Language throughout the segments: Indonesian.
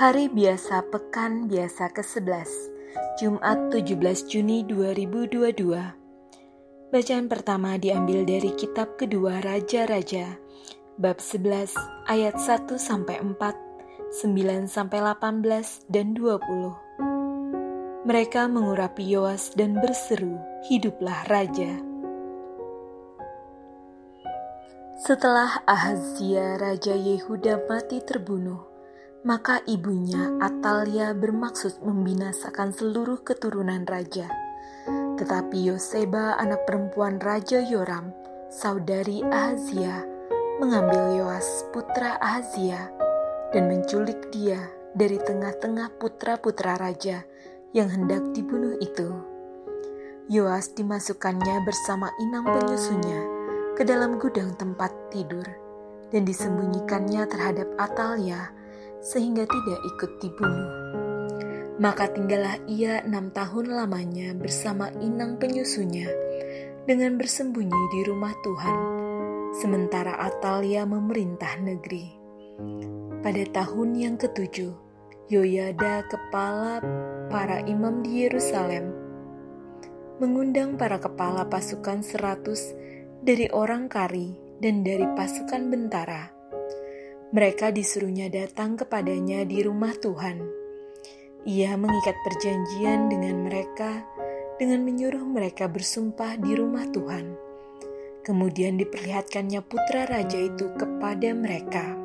Hari biasa pekan biasa ke-11, Jumat 17 Juni 2022. Bacaan pertama diambil dari kitab kedua Raja-Raja, bab 11 ayat 1 sampai 4, 9 sampai 18 dan 20. Mereka mengurapi Yoas dan berseru, "Hiduplah raja!" Setelah Ahazia raja Yehuda mati terbunuh, maka ibunya Atalia bermaksud membinasakan seluruh keturunan raja. Tetapi Yoseba anak perempuan Raja Yoram, saudari Ahazia, mengambil Yoas putra Ahazia dan menculik dia dari tengah-tengah putra-putra raja yang hendak dibunuh itu. Yoas dimasukkannya bersama inang penyusunya ke dalam gudang tempat tidur dan disembunyikannya terhadap Atalia sehingga tidak ikut dibunuh. Maka tinggallah ia enam tahun lamanya bersama inang penyusunya dengan bersembunyi di rumah Tuhan, sementara Atalia memerintah negeri. Pada tahun yang ketujuh, Yoyada kepala para imam di Yerusalem mengundang para kepala pasukan seratus dari orang kari dan dari pasukan bentara mereka disuruhnya datang kepadanya di rumah Tuhan. Ia mengikat perjanjian dengan mereka dengan menyuruh mereka bersumpah di rumah Tuhan. Kemudian diperlihatkannya putra raja itu kepada mereka.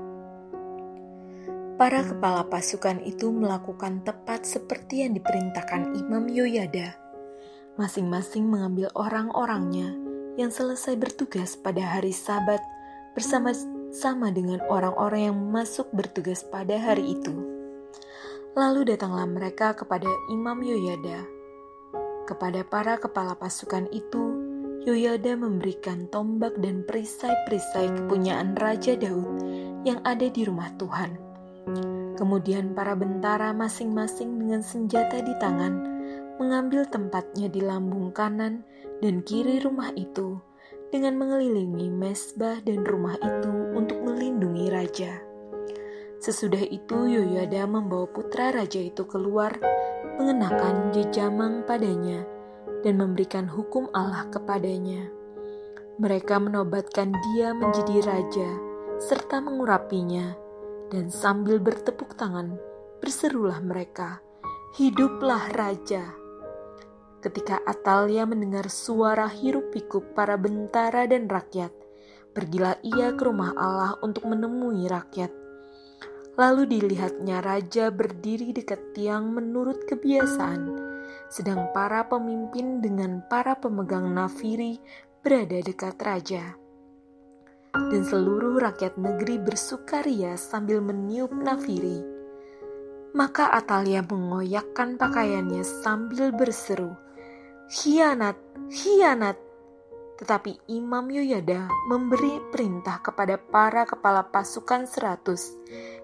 Para kepala pasukan itu melakukan tepat seperti yang diperintahkan Imam Yoyada. Masing-masing mengambil orang-orangnya yang selesai bertugas pada hari Sabat bersama sama dengan orang-orang yang masuk bertugas pada hari itu. Lalu datanglah mereka kepada Imam Yoyada. Kepada para kepala pasukan itu, Yoyada memberikan tombak dan perisai-perisai kepunyaan Raja Daud yang ada di rumah Tuhan. Kemudian para bentara masing-masing dengan senjata di tangan mengambil tempatnya di lambung kanan dan kiri rumah itu dengan mengelilingi mesbah dan rumah itu untuk melindungi raja. Sesudah itu Yoyada membawa putra raja itu keluar, mengenakan jejamang padanya, dan memberikan hukum Allah kepadanya. Mereka menobatkan dia menjadi raja, serta mengurapinya, dan sambil bertepuk tangan, berserulah mereka, Hiduplah Raja! Ketika Atalia mendengar suara hiruk-pikuk para bentara dan rakyat, pergilah ia ke rumah Allah untuk menemui rakyat. Lalu dilihatnya raja berdiri dekat tiang menurut kebiasaan, sedang para pemimpin dengan para pemegang nafiri berada dekat raja. Dan seluruh rakyat negeri bersukaria sambil meniup nafiri. Maka Atalia mengoyakkan pakaiannya sambil berseru, Hianat, hianat. Tetapi Imam Yoyada memberi perintah kepada para kepala pasukan seratus,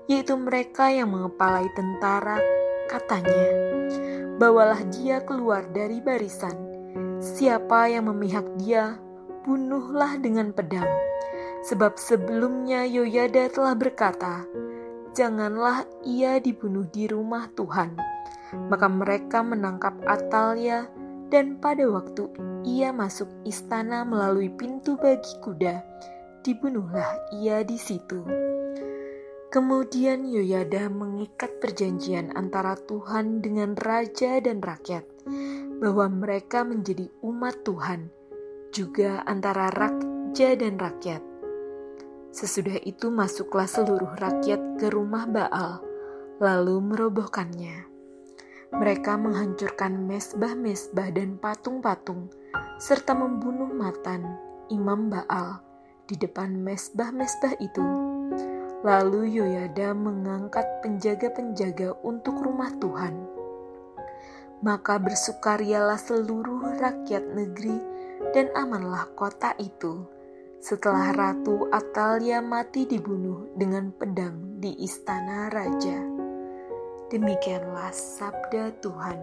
yaitu mereka yang mengepalai tentara, katanya, Bawalah dia keluar dari barisan. Siapa yang memihak dia, bunuhlah dengan pedang. Sebab sebelumnya Yoyada telah berkata, Janganlah ia dibunuh di rumah Tuhan. Maka mereka menangkap Atalia, dan pada waktu ia masuk istana melalui pintu bagi kuda, dibunuhlah ia di situ. Kemudian Yoyada mengikat perjanjian antara Tuhan dengan raja dan rakyat, bahwa mereka menjadi umat Tuhan, juga antara raja dan rakyat. Sesudah itu masuklah seluruh rakyat ke rumah Baal, lalu merobohkannya. Mereka menghancurkan mesbah-mesbah dan patung-patung, serta membunuh Matan, imam Baal, di depan mesbah-mesbah itu. Lalu Yoyada mengangkat penjaga-penjaga untuk rumah Tuhan. Maka bersukarialah seluruh rakyat negeri dan amanlah kota itu setelah Ratu Atalia mati dibunuh dengan pedang di istana raja. Demikianlah sabda Tuhan.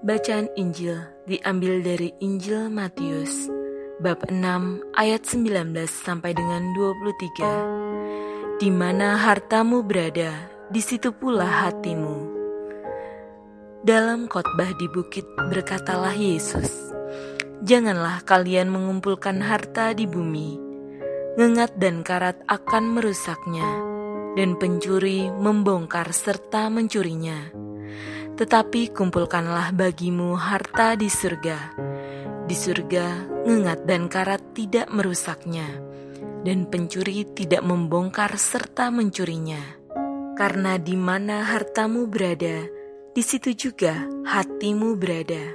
Bacaan Injil diambil dari Injil Matius bab 6 ayat 19 sampai dengan 23. Di mana hartamu berada, di situ pula hatimu. Dalam khotbah di bukit berkatalah Yesus, Janganlah kalian mengumpulkan harta di bumi. Ngengat dan karat akan merusaknya, dan pencuri membongkar serta mencurinya. Tetapi kumpulkanlah bagimu harta di surga. Di surga, ngengat dan karat tidak merusaknya, dan pencuri tidak membongkar serta mencurinya. Karena di mana hartamu berada, di situ juga hatimu berada.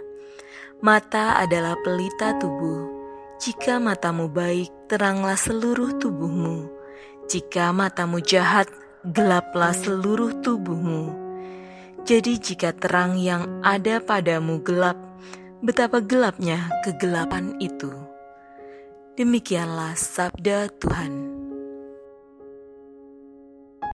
Mata adalah pelita tubuh. Jika matamu baik, teranglah seluruh tubuhmu. Jika matamu jahat, gelaplah seluruh tubuhmu. Jadi, jika terang yang ada padamu gelap, betapa gelapnya kegelapan itu. Demikianlah sabda Tuhan.